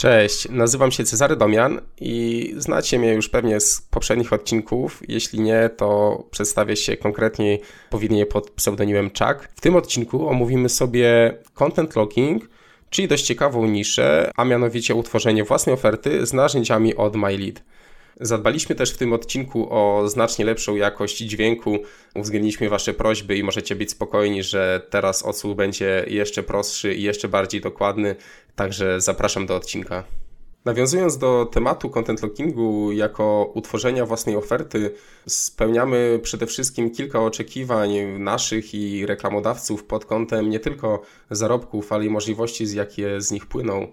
Cześć, nazywam się Cezary Domian i znacie mnie już pewnie z poprzednich odcinków. Jeśli nie, to przedstawię się konkretnie powinnie pod pseudonimem Chuck. W tym odcinku omówimy sobie content logging, czyli dość ciekawą niszę, a mianowicie utworzenie własnej oferty z narzędziami od MyLead. Zadbaliśmy też w tym odcinku o znacznie lepszą jakość dźwięku. Uwzględniliśmy Wasze prośby i możecie być spokojni, że teraz odsłuch będzie jeszcze prostszy i jeszcze bardziej dokładny. Także zapraszam do odcinka. Nawiązując do tematu content lockingu jako utworzenia własnej oferty, spełniamy przede wszystkim kilka oczekiwań naszych i reklamodawców pod kątem nie tylko zarobków, ale i możliwości, z jakie z nich płyną.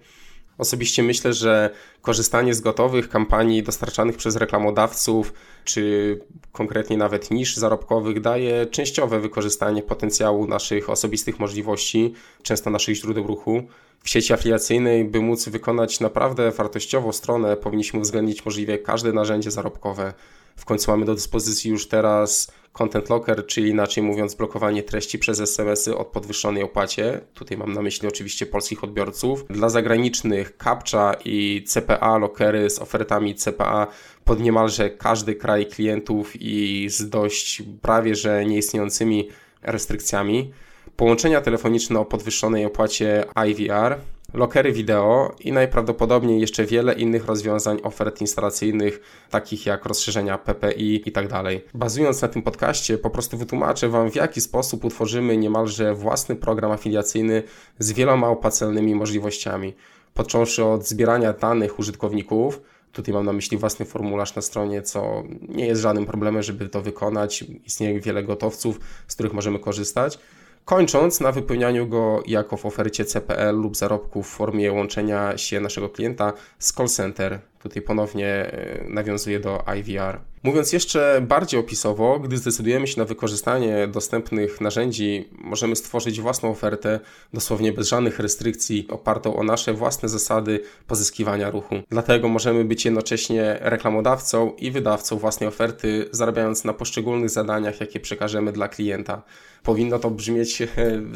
Osobiście myślę, że korzystanie z gotowych kampanii dostarczanych przez reklamodawców, czy konkretnie nawet niż zarobkowych, daje częściowe wykorzystanie potencjału naszych osobistych możliwości, często naszych źródeł ruchu. W sieci afiliacyjnej, by móc wykonać naprawdę wartościową stronę, powinniśmy uwzględnić możliwie każde narzędzie zarobkowe. W końcu mamy do dyspozycji już teraz Content Locker, czyli inaczej mówiąc blokowanie treści przez SMS-y o podwyższonej opłacie. Tutaj mam na myśli oczywiście polskich odbiorców. Dla zagranicznych CAPTCHA i CPA lockery z ofertami CPA pod niemalże każdy kraj klientów i z dość prawie że nieistniejącymi restrykcjami. Połączenia telefoniczne o podwyższonej opłacie IVR, lokery wideo i najprawdopodobniej jeszcze wiele innych rozwiązań ofert instalacyjnych, takich jak rozszerzenia PPI i tak. Bazując na tym podcaście, po prostu wytłumaczę Wam, w jaki sposób utworzymy niemalże własny program afiliacyjny z wieloma opłacalnymi możliwościami. Począwszy od zbierania danych użytkowników, Tutaj mam na myśli własny formularz na stronie, co nie jest żadnym problemem, żeby to wykonać. Istnieje wiele gotowców, z których możemy korzystać kończąc na wypełnianiu go jako w ofercie CPL lub zarobku w formie łączenia się naszego klienta z call center. Tutaj ponownie e, nawiązuje do IVR. Mówiąc jeszcze bardziej opisowo, gdy zdecydujemy się na wykorzystanie dostępnych narzędzi, możemy stworzyć własną ofertę, dosłownie bez żadnych restrykcji, opartą o nasze własne zasady pozyskiwania ruchu. Dlatego możemy być jednocześnie reklamodawcą i wydawcą własnej oferty, zarabiając na poszczególnych zadaniach, jakie przekażemy dla klienta. Powinno to brzmieć e,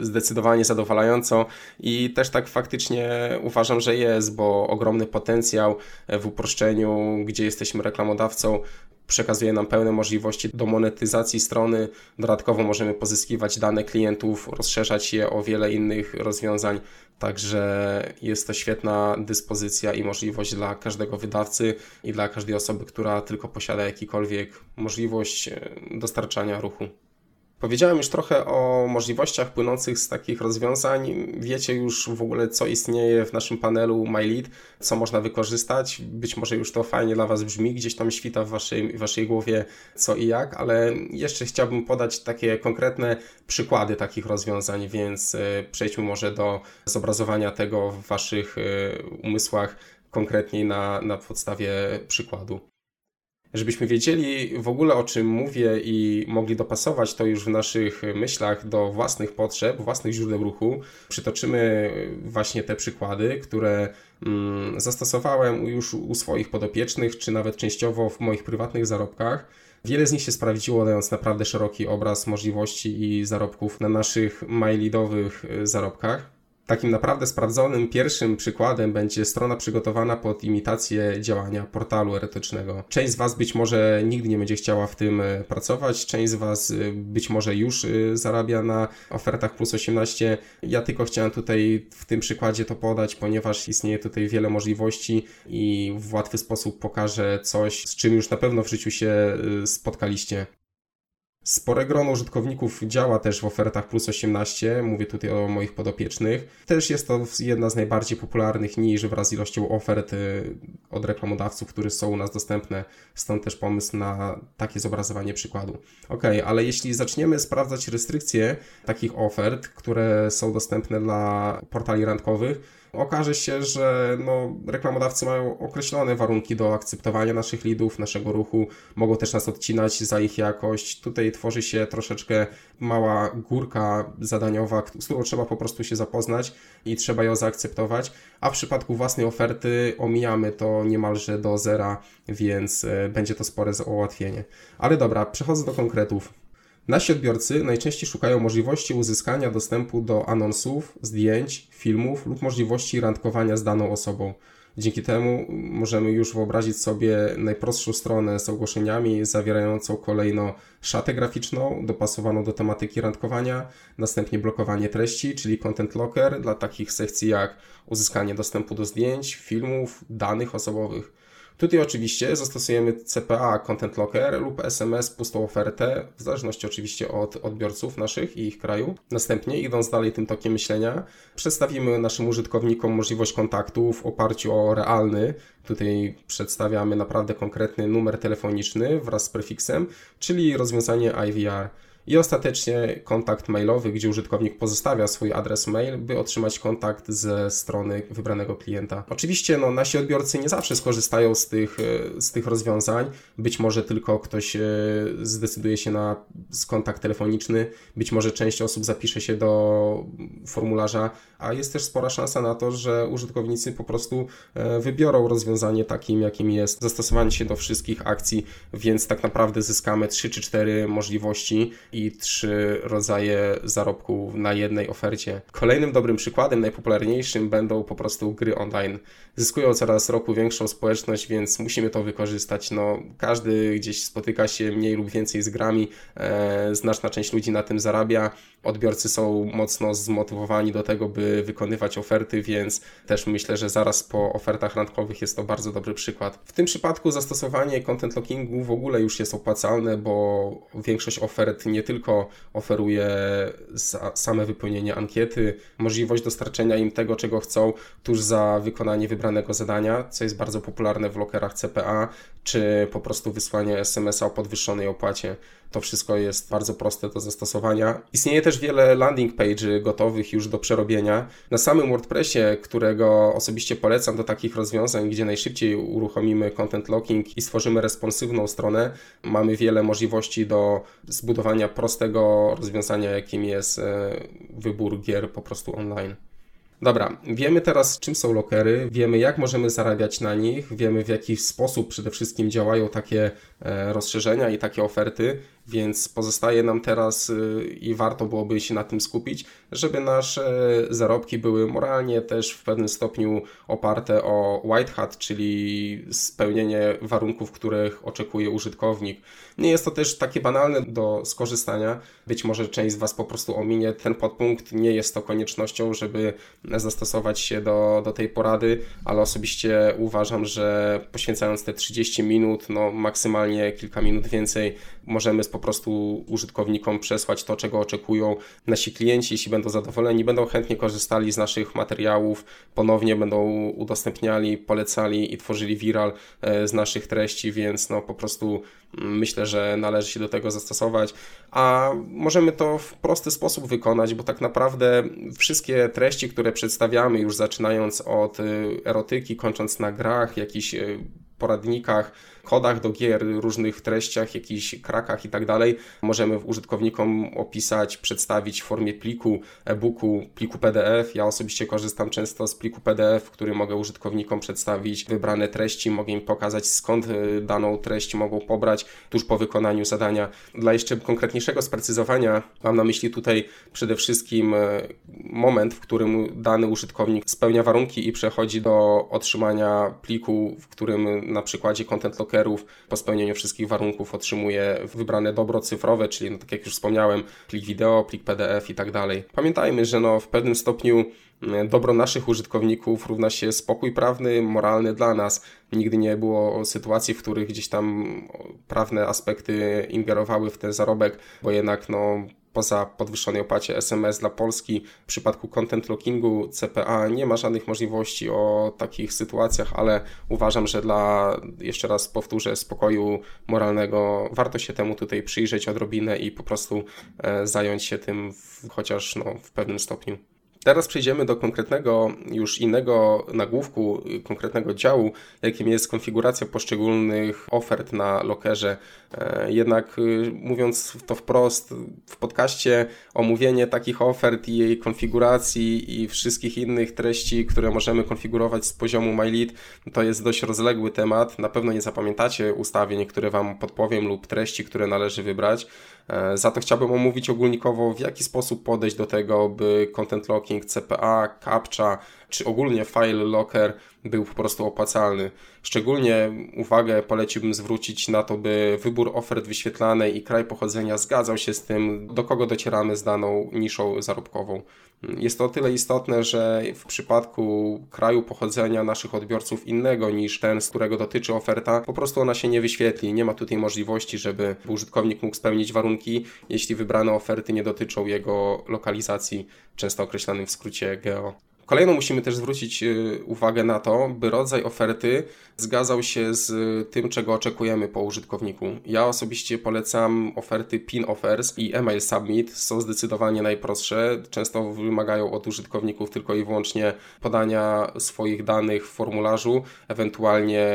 zdecydowanie zadowalająco i też tak faktycznie uważam, że jest, bo ogromny potencjał w uproszczeniu, gdzie jesteśmy reklamodawcą, przekazuje nam pełne możliwości do monetyzacji strony. Dodatkowo możemy pozyskiwać dane klientów, rozszerzać je o wiele innych rozwiązań. Także jest to świetna dyspozycja i możliwość dla każdego wydawcy i dla każdej osoby, która tylko posiada jakikolwiek możliwość e, dostarczania ruchu. Powiedziałem już trochę o możliwościach płynących z takich rozwiązań. Wiecie już w ogóle, co istnieje w naszym panelu MyLead, co można wykorzystać. Być może już to fajnie dla Was brzmi, gdzieś tam świta w waszej, waszej głowie co i jak, ale jeszcze chciałbym podać takie konkretne przykłady takich rozwiązań, więc e, przejdźmy może do zobrazowania tego w Waszych e, umysłach konkretniej na, na podstawie przykładu żebyśmy wiedzieli w ogóle o czym mówię i mogli dopasować to już w naszych myślach do własnych potrzeb, własnych źródeł ruchu, przytoczymy właśnie te przykłady, które mm, zastosowałem już u swoich podopiecznych, czy nawet częściowo w moich prywatnych zarobkach. Wiele z nich się sprawdziło, dając naprawdę szeroki obraz możliwości i zarobków na naszych MyLeadowych zarobkach. Takim naprawdę sprawdzonym pierwszym przykładem będzie strona przygotowana pod imitację działania portalu erotycznego. Część z Was być może nigdy nie będzie chciała w tym e, pracować, część z Was e, być może już e, zarabia na ofertach plus 18. Ja tylko chciałem tutaj w tym przykładzie to podać, ponieważ istnieje tutaj wiele możliwości i w łatwy sposób pokażę coś, z czym już na pewno w życiu się spotkaliście. Spore grono użytkowników działa też w ofertach plus 18, mówię tutaj o moich podopiecznych. Też jest to jedna z najbardziej popularnych niż wraz z ilością ofert y, od reklamodawców, które są u nas dostępne, stąd też pomysł na takie zobrazowanie przykładu. Ok, ale jeśli zaczniemy sprawdzać restrykcje takich ofert, które są dostępne dla portali randkowych, okaże się, że no, reklamodawcy mają określone warunki do akceptowania naszych lidów, naszego ruchu, mogą też nas odcinać za ich jakość. Tutaj tworzy się troszeczkę mała górka zadaniowa, z którą trzeba po prostu się zapoznać i trzeba ją zaakceptować, a w przypadku własnej oferty omijamy to niemalże do zera, więc e, będzie to spore ułatwienie. Ale dobra, przechodzę do konkretów. Nasi odbiorcy najczęściej szukają możliwości uzyskania dostępu do anonsów, zdjęć, filmów lub możliwości randkowania z daną osobą. Dzięki temu możemy już wyobrazić sobie najprostszą stronę z ogłoszeniami zawierającą kolejno szatę graficzną dopasowaną do tematyki randkowania, następnie blokowanie treści, czyli content locker dla takich sekcji jak uzyskanie dostępu do zdjęć, filmów, danych osobowych. Tutaj oczywiście zastosujemy CPA Content Locker lub SMS pustą ofertę, w zależności oczywiście od odbiorców naszych i ich kraju. Następnie, idąc dalej tym tokiem myślenia, przedstawimy naszym użytkownikom możliwość kontaktu w oparciu o realny, tutaj przedstawiamy naprawdę konkretny numer telefoniczny wraz z prefiksem, czyli rozwiązanie IVR i ostatecznie kontakt mailowy, gdzie użytkownik pozostawia swój adres mail, by otrzymać kontakt ze strony wybranego klienta. Oczywiście no, nasi odbiorcy nie zawsze skorzystają z tych, e, z tych rozwiązań. Być może tylko ktoś e, zdecyduje się na kontakt telefoniczny, być może część osób zapisze się do formularza, a jest też spora szansa na to, że użytkownicy po prostu e, wybiorą rozwiązanie takim, jakim jest zastosowanie się do wszystkich akcji, więc tak naprawdę zyskamy 3 czy 4 możliwości i trzy rodzaje zarobku na jednej ofercie. Kolejnym dobrym przykładem, najpopularniejszym będą po prostu gry online. Zyskują coraz roku większą społeczność, więc musimy to wykorzystać. No, każdy gdzieś spotyka się mniej lub więcej z grami, e, znaczna część ludzi na tym zarabia. Odbiorcy są mocno zmotywowani do tego, by wykonywać oferty, więc też myślę, że zaraz po ofertach randkowych jest to bardzo dobry przykład. W tym przypadku zastosowanie content lockingu w ogóle już jest opłacalne, bo większość ofert nie tylko oferuje same wypełnienie ankiety, możliwość dostarczenia im tego, czego chcą tuż za wykonanie wybranego zadania, co jest bardzo popularne w lokerach CPA, czy po prostu wysłanie SMS-a o podwyższonej opłacie. To wszystko jest bardzo proste do zastosowania. Istnieje też wiele landing page gotowych już do przerobienia. Na samym WordPressie, którego osobiście polecam do takich rozwiązań, gdzie najszybciej uruchomimy content locking i stworzymy responsywną stronę, mamy wiele możliwości do zbudowania prostego rozwiązania, jakim jest e, wybór gier po prostu online. Dobra, wiemy teraz czym są lokery, wiemy jak możemy zarabiać na nich, wiemy w jaki sposób przede wszystkim działają takie e, rozszerzenia i takie oferty, więc pozostaje nam teraz y, i warto byłoby się na tym skupić, żeby nasze zarobki były moralnie też w pewnym stopniu oparte o white hat, czyli spełnienie warunków, których oczekuje użytkownik. Nie jest to też takie banalne do skorzystania. Być może część z Was po prostu ominie ten podpunkt. Nie jest to koniecznością, żeby zastosować się do, do tej porady, ale osobiście uważam, że poświęcając te 30 minut, no maksymalnie kilka minut więcej, możemy po prostu użytkownikom przesłać to, czego oczekują nasi klienci. Jeśli będą zadowoleni, będą chętnie korzystali z naszych materiałów, ponownie będą udostępniali, polecali i tworzyli viral e, z naszych treści, więc no po prostu mm, myślę, że należy się do tego zastosować. A możemy to w prosty sposób wykonać, bo tak naprawdę wszystkie treści, które przedstawiamy, już zaczynając od y, erotyki, kończąc na grach, jakichś y, poradnikach, kodach do gier, różnych treściach, jakichś krakach i tak dalej, możemy użytkownikom opisać, przedstawić w formie pliku, e-booku, pliku PDF. Ja osobiście korzystam często z pliku PDF, w którym mogę użytkownikom przedstawić wybrane treści, mogę im pokazać skąd e, daną treść mogą pobrać tuż po wykonaniu zadania. Dla jeszcze konkretniejszego sprecyzowania mam na myśli tutaj przede wszystkim e, moment, w którym dany użytkownik spełnia warunki i przechodzi do otrzymania pliku, w którym na przykładzie Content Lockerów po spełnieniu wszystkich warunków otrzymuje wybrane dobro cyfrowe, czyli no, tak jak już wspomniałem, plik wideo, plik PDF i tak dalej. Pamiętajmy, że no, w pewnym stopniu mm, dobro naszych użytkowników równa się spokój prawny, moralny dla nas. Nigdy nie było sytuacji, w których gdzieś tam prawne aspekty ingerowały w ten zarobek, bo jednak no, poza podwyższonej opłacie SMS dla Polski, w przypadku content lockingu CPA nie ma żadnych możliwości o takich sytuacjach, ale uważam, że dla, jeszcze raz powtórzę, spokoju moralnego warto się temu tutaj przyjrzeć odrobinę i po prostu e, zająć się tym w, chociaż no, w pewnym stopniu. Teraz przejdziemy do konkretnego, już innego nagłówku, konkretnego działu, jakim jest konfiguracja poszczególnych ofert na lokerze. E, jednak y, mówiąc to wprost, w podcaście omówienie takich ofert i jej konfiguracji i wszystkich innych treści, które możemy konfigurować z poziomu MyLead, to jest dość rozległy temat. Na pewno nie zapamiętacie ustawień, które Wam podpowiem lub treści, które należy wybrać. E, za to chciałbym omówić ogólnikowo, w jaki sposób podejść do tego, by content locking, CPA, CAPTCHA czy ogólnie file locker był po prostu opłacalny. Szczególnie uwagę poleciłbym zwrócić na to, by wybór ofert wyświetlanej i kraj pochodzenia zgadzał się z tym, do kogo docieramy z daną niszą zarobkową. Jest to o tyle istotne, że w przypadku kraju pochodzenia naszych odbiorców innego niż ten, z którego dotyczy oferta, po prostu ona się nie wyświetli. Nie ma tutaj możliwości, żeby użytkownik mógł spełnić warunki, jeśli wybrane oferty nie dotyczą jego lokalizacji, często określanym w skrócie GEO. Kolejno musimy też zwrócić y, uwagę na to, by rodzaj oferty zgadzał się z tym, czego oczekujemy po użytkowniku. Ja osobiście polecam oferty PIN offers i email submit. Są zdecydowanie najprostsze. Często wymagają od użytkowników tylko i wyłącznie podania swoich danych w formularzu, ewentualnie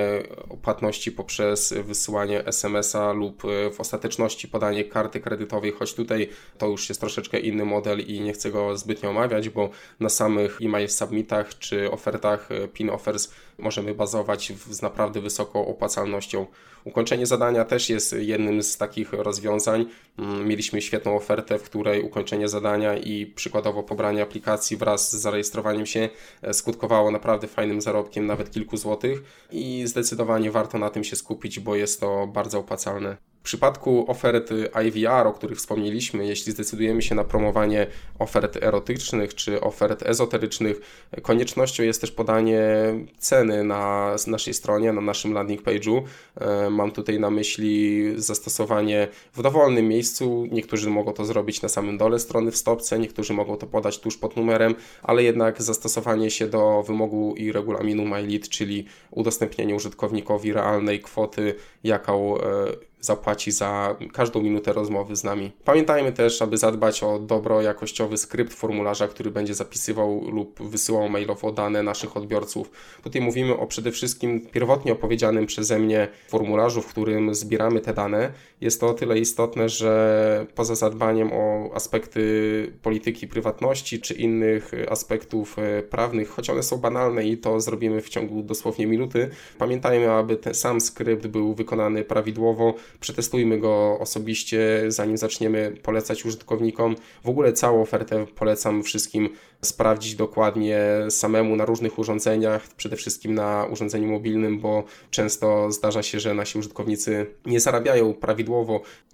płatności poprzez wysyłanie SMS-a lub y, w ostateczności podanie karty kredytowej, choć tutaj to już jest troszeczkę inny model i nie chcę go zbytnio omawiać, bo na samych e-mail submitach czy ofertach e, pin offers możemy bazować z naprawdę wysoką opłacalnością. Ukończenie zadania też jest jednym z takich rozwiązań. Mm, mieliśmy świetną ofertę, w której ukończenie zadania i przykładowo pobranie aplikacji wraz z zarejestrowaniem się e, skutkowało naprawdę fajnym zarobkiem, nawet kilku złotych i zdecydowanie warto na tym się skupić, bo jest to bardzo opłacalne. W przypadku ofert IVR, o których wspomnieliśmy, jeśli zdecydujemy się na promowanie ofert erotycznych czy ofert ezoterycznych, koniecznością jest też podanie ceny na naszej stronie, na naszym landing page'u. E, mam tutaj na myśli zastosowanie w dowolnym miejscu. Niektórzy mogą to zrobić na samym dole strony w stopce, niektórzy mogą to podać tuż pod numerem, ale jednak zastosowanie się do wymogu i regulaminu MyLead, czyli udostępnienie użytkownikowi realnej kwoty, jaką e, zapłaci za każdą minutę rozmowy z nami. Pamiętajmy też, aby zadbać o dobro jakościowy skrypt formularza, który będzie zapisywał lub wysyłał mailowo dane naszych odbiorców. Tutaj mówimy o przede wszystkim pierwotnie opowiedzianym przeze mnie formularzu, w którym zbieramy te dane. Jest to o tyle istotne, że poza zadbaniem o aspekty polityki prywatności czy innych aspektów e, prawnych, choć one są banalne i to zrobimy w ciągu dosłownie minuty, pamiętajmy, aby ten sam skrypt był wykonany prawidłowo, przetestujmy go osobiście, zanim zaczniemy polecać użytkownikom. W ogóle całą ofertę polecam wszystkim sprawdzić dokładnie samemu na różnych urządzeniach, przede wszystkim na urządzeniu mobilnym, bo często zdarza się, że nasi użytkownicy nie zarabiają prawidłowo,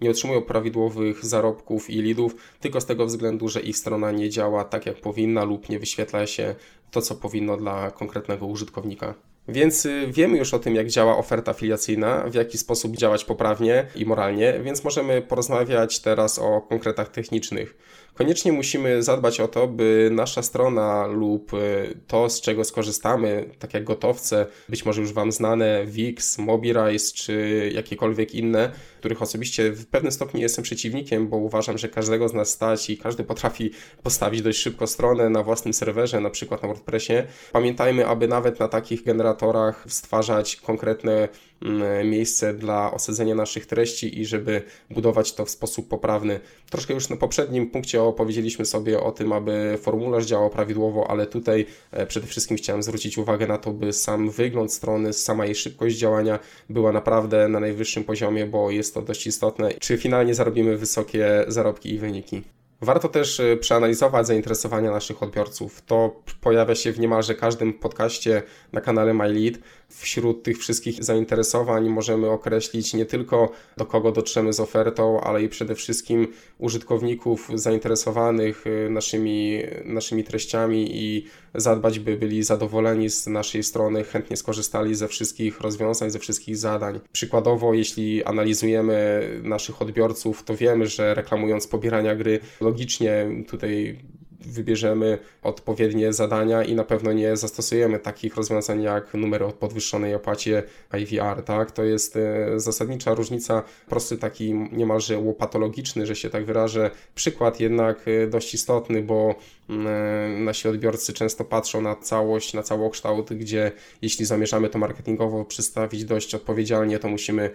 nie otrzymują prawidłowych zarobków i lidów, tylko z tego względu, że ich strona nie działa tak jak powinna lub nie wyświetla się to, co powinno dla konkretnego użytkownika. Więc y, wiemy już o tym, jak działa oferta afiliacyjna, w jaki sposób działać poprawnie i moralnie, więc możemy porozmawiać teraz o konkretach technicznych. Koniecznie musimy zadbać o to, by nasza strona lub y, to, z czego skorzystamy, tak jak gotowce, być może już Wam znane, Wix, Mobilize czy jakiekolwiek inne, których osobiście w pewnym stopniu jestem przeciwnikiem, bo uważam, że każdego z nas stać i każdy potrafi postawić dość szybko stronę na własnym serwerze, na przykład na WordPressie. Pamiętajmy, aby nawet na takich generatorach stwarzać konkretne mm, miejsce dla osadzenia naszych treści i żeby budować to w sposób poprawny. Troszkę już na poprzednim punkcie opowiedzieliśmy sobie o tym, aby formularz działał prawidłowo, ale tutaj e, przede wszystkim chciałem zwrócić uwagę na to, by sam wygląd strony, sama jej szybkość działania była naprawdę na najwyższym poziomie, bo jest to dość istotne, czy finalnie zarobimy wysokie zarobki i wyniki. Warto też y, przeanalizować zainteresowania naszych odbiorców. To pojawia się w niemalże każdym podcaście na kanale MyLead. Wśród tych wszystkich zainteresowań możemy określić nie tylko do kogo dotrzemy z ofertą, ale i przede wszystkim użytkowników zainteresowanych y, naszymi, naszymi treściami i zadbać, by byli zadowoleni z naszej strony, chętnie skorzystali ze wszystkich rozwiązań, ze wszystkich zadań. Przykładowo, jeśli analizujemy naszych odbiorców, to wiemy, że reklamując pobierania gry, logicznie tutaj wybierzemy odpowiednie zadania i na pewno nie zastosujemy takich rozwiązań jak numery o podwyższonej opłacie IVR, tak? To jest e, zasadnicza różnica, prosty taki niemalże łopatologiczny, że się tak wyrażę. Przykład jednak e, dość istotny, bo mm, e, nasi odbiorcy często patrzą na całość, na całokształt, gdzie jeśli zamierzamy to marketingowo przedstawić dość odpowiedzialnie, to musimy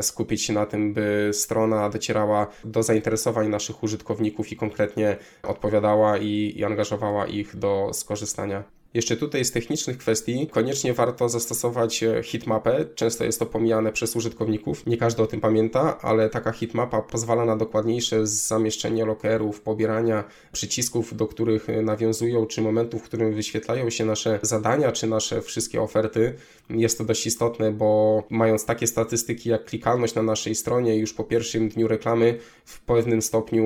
skupić się na tym, by strona docierała do zainteresowań naszych użytkowników i konkretnie odpowiadała i, i angażowała ich do skorzystania. Jeszcze tutaj z technicznych kwestii koniecznie warto zastosować e, hitmapę. Często jest to pomijane przez użytkowników. Nie każdy o tym pamięta, ale taka hitmapa pozwala na dokładniejsze zamieszczenie lokerów, pobierania przycisków, do których e, nawiązują, czy momentów, w którym wyświetlają się nasze zadania, czy nasze wszystkie oferty. Jest to dość istotne, bo mając takie statystyki jak klikalność na naszej stronie, już po pierwszym dniu reklamy w pewnym stopniu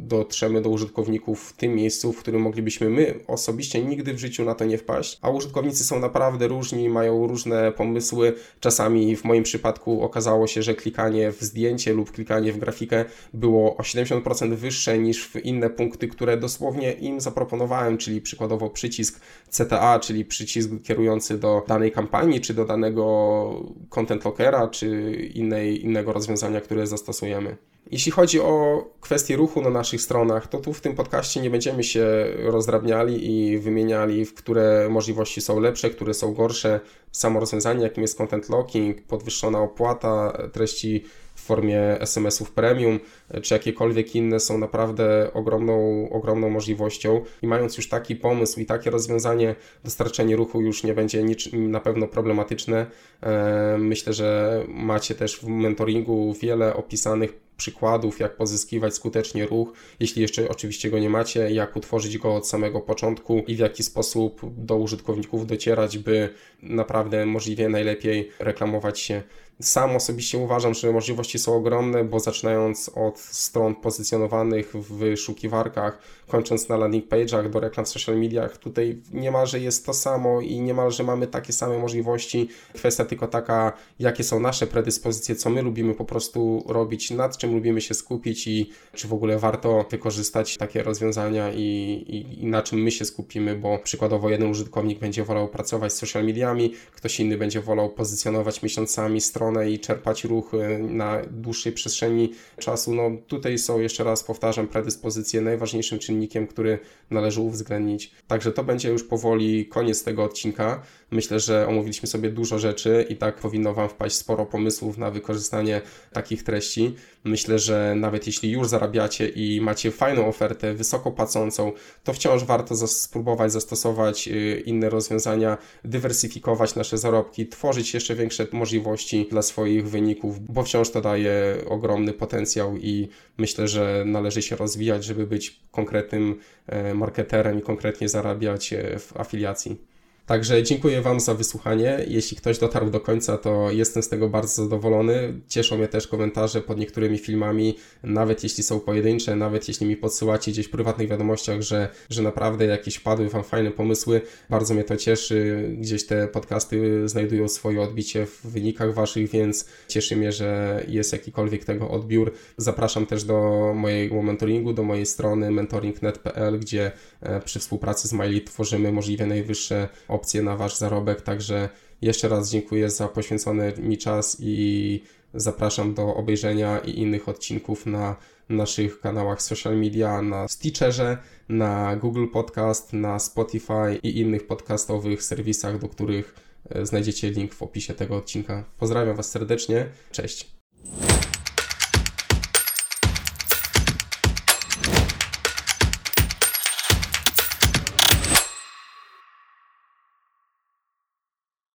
dotrzemy do użytkowników w tym miejscu, w którym moglibyśmy my osobiście nigdy w życiu na to nie wpaść. A użytkownicy są naprawdę różni, mają różne pomysły. Czasami w moim przypadku okazało się, że klikanie w zdjęcie lub klikanie w grafikę było o 70% wyższe niż w inne punkty, które dosłownie im zaproponowałem, czyli przykładowo przycisk CTA, czyli przycisk kierujący do danej kampanii, czy do danego content lockera, czy innej, innego rozwiązania, które zastosujemy. Jeśli chodzi o kwestię ruchu na naszych stronach, to tu w tym podcaście nie będziemy się rozdrabniali i wymieniali, w które możliwości są lepsze, które są gorsze. Samo rozwiązanie, jakim jest content locking, podwyższona opłata treści w formie SMS-ów premium, czy jakiekolwiek inne są naprawdę ogromną, ogromną możliwością. I mając już taki pomysł i takie rozwiązanie, dostarczenie ruchu już nie będzie nic, na pewno problematyczne. E, myślę, że macie też w mentoringu wiele opisanych przykładów, jak pozyskiwać skutecznie ruch, jeśli jeszcze oczywiście go nie macie, jak utworzyć go od samego początku i w jaki sposób do użytkowników docierać, by naprawdę możliwie najlepiej reklamować się. Sam osobiście uważam, że możliwości są ogromne, bo zaczynając od stron pozycjonowanych w wyszukiwarkach, kończąc na landing page'ach, do reklam w social mediach, tutaj niemalże jest to samo i niemalże mamy takie same możliwości. Kwestia tylko taka, jakie są nasze predyspozycje, co my lubimy po prostu robić, nad czym lubimy się skupić i czy w ogóle warto wykorzystać takie rozwiązania i, i, i na czym my się skupimy, bo przykładowo jeden użytkownik będzie wolał pracować z social mediami, ktoś inny będzie wolał pozycjonować miesiącami stron stronę i czerpać ruch na dłuższej przestrzeni czasu. No tutaj są, jeszcze raz powtarzam, predyspozycje najważniejszym czynnikiem, który należy uwzględnić. Także to będzie już powoli koniec tego odcinka. Myślę, że omówiliśmy sobie dużo rzeczy i tak powinno Wam wpaść sporo pomysłów na wykorzystanie takich treści. Myślę, że nawet jeśli już zarabiacie i macie fajną ofertę, wysoko płacącą, to wciąż warto spróbować zastosować y, inne rozwiązania, dywersyfikować nasze zarobki, tworzyć jeszcze większe możliwości dla swoich wyników, bo wciąż to daje ogromny potencjał i myślę, że należy się rozwijać, żeby być konkretnym e, marketerem i konkretnie zarabiać e, w afiliacji. Także dziękuję Wam za wysłuchanie. Jeśli ktoś dotarł do końca, to jestem z tego bardzo zadowolony. Cieszą mnie też komentarze pod niektórymi filmami, nawet jeśli są pojedyncze, nawet jeśli mi podsyłacie gdzieś w prywatnych wiadomościach, że, że naprawdę jakieś padły Wam fajne pomysły. Bardzo mnie to cieszy. Gdzieś te podcasty znajdują swoje odbicie w wynikach Waszych, więc cieszy mnie, że jest jakikolwiek tego odbiór. Zapraszam też do mojego mentoringu, do mojej strony mentoring.net.pl, gdzie e, przy współpracy z Miley tworzymy możliwie najwyższe opcje na Wasz zarobek. Także jeszcze raz dziękuję za poświęcony mi czas i zapraszam do obejrzenia i innych odcinków na naszych kanałach social media, na Stitcherze, na Google Podcast, na Spotify i innych podcastowych serwisach, do których e, znajdziecie link w opisie tego odcinka. Pozdrawiam Was serdecznie. Cześć.